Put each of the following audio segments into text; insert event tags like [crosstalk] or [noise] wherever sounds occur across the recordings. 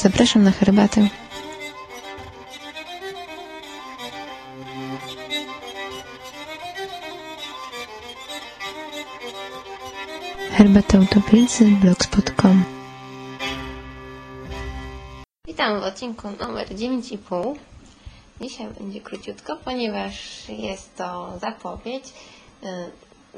Zapraszam na herbatę. Herbata Utopilicy blogspot.com Witam w odcinku numer 9,5. Dzisiaj będzie króciutko, ponieważ jest to zapowiedź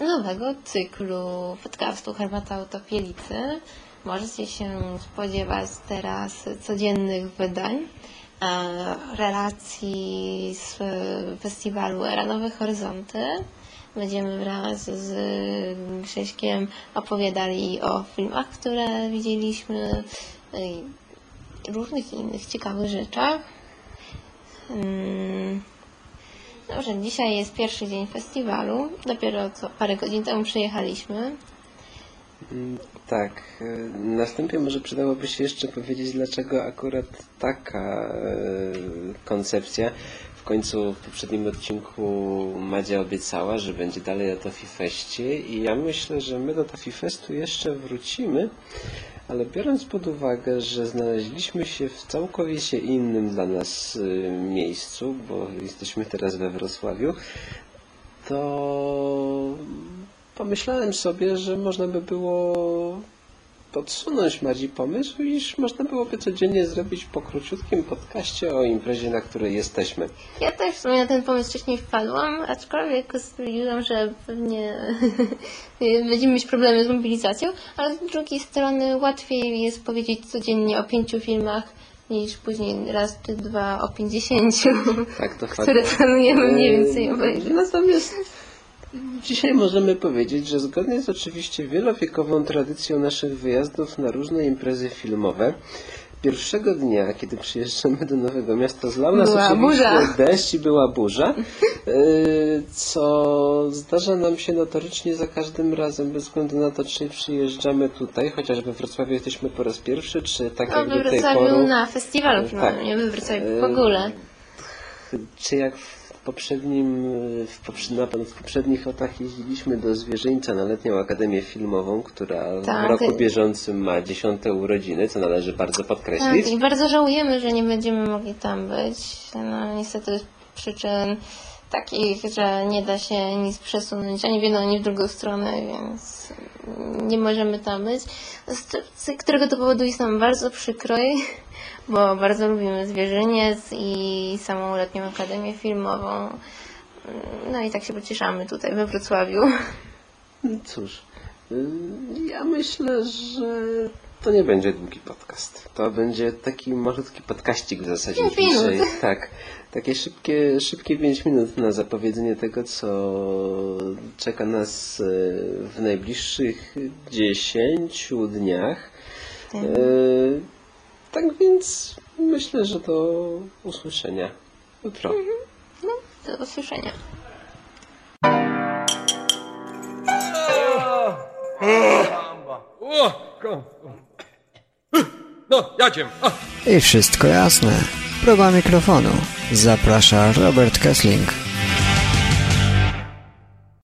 y, nowego cyklu podcastu Herbata Utopielicy. Możecie się spodziewać teraz codziennych wydań, e, relacji z festiwalu Era Nowe Horyzonty. Będziemy wraz z Grześkiem opowiadali o filmach, które widzieliśmy i różnych innych ciekawych rzeczach. Hmm. Dobrze, dzisiaj jest pierwszy dzień festiwalu. Dopiero co parę godzin temu przyjechaliśmy. Tak. e, Na wstępie może przydałoby się jeszcze powiedzieć, dlaczego akurat taka e, koncepcja. W końcu w poprzednim odcinku Madzia obiecała, że będzie dalej o Tofi Feście i ja myślę, że my do Tofi Festu jeszcze wrócimy, ale biorąc pod uwagę, że znaleźliśmy się w całkowicie innym dla nas e, miejscu, bo jesteśmy teraz we Wrocławiu, to pomyślałem sobie, że można by było podsunąć Madzi pomysł, iż można byłoby codziennie zrobić po króciutkim podcaście o imprezie, na której jesteśmy. Ja też w sumie na ten pomysł wcześniej wpadłam, aczkolwiek stwierdziłam, że pewnie [laughs] będziemy mieć problemy z mobilizacją, ale z drugiej strony łatwiej jest powiedzieć codziennie o pięciu filmach niż później raz czy dwa o pięćdziesięciu, Tak, które planujemy mniej więcej Eee, obejrzeć. Natomiast dzisiaj możemy powiedzieć, że zgodnie z oczywiście wielowiekową tradycją naszych wyjazdów na różne imprezy filmowe, pierwszego dnia, kiedy przyjeżdżamy do Nowego Miasta, zlał nas Była oczywiście burza. deszcz i była burza, yy, co zdarza nam się notorycznie za każdym razem, bez względu na to, czy przyjeżdżamy tutaj, chociaż we Wrocławiu jesteśmy po raz pierwszy, czy tak No, jak we do tej Wrocławiu pory, na festiwalu filmowym, Tak. nie we Wrocławiu w Eee, ogóle. czy jak w poprzednim, w, poprze- na, w poprzednich latach jeździliśmy do Zwierzyńca na letnią Akademię Filmową, która Tak. w roku bieżącym ma dziesiąte urodziny, co należy bardzo podkreślić. Tak, i bardzo żałujemy, że nie będziemy mogli tam być. No niestety z przyczyn takich, że nie da się nic przesunąć ani w jedną, ani w drugą stronę, więc nie możemy tam być. Z, z którego to powodu jest nam bardzo przykro, [laughs] bo bardzo lubimy Zwierzyniec i samą letnią akademię filmową. No i tak się pocieszamy tutaj we Wrocławiu. Cóż, y, ja myślę, że to nie będzie długi podcast. To będzie taki malutki podkaścik w zasadzie Pięć minut. dzisiaj. [laughs] Tak, takie szybkie, szybkie 5 minut na zapowiedzenie tego, co czeka nas y, w najbliższych 10 dniach. Y, Tak więc myślę, że do usłyszenia jutro. Do usłyszenia. O, ko- I wszystko jasne. Próba mikrofonu. Zaprasza Robert Kessling.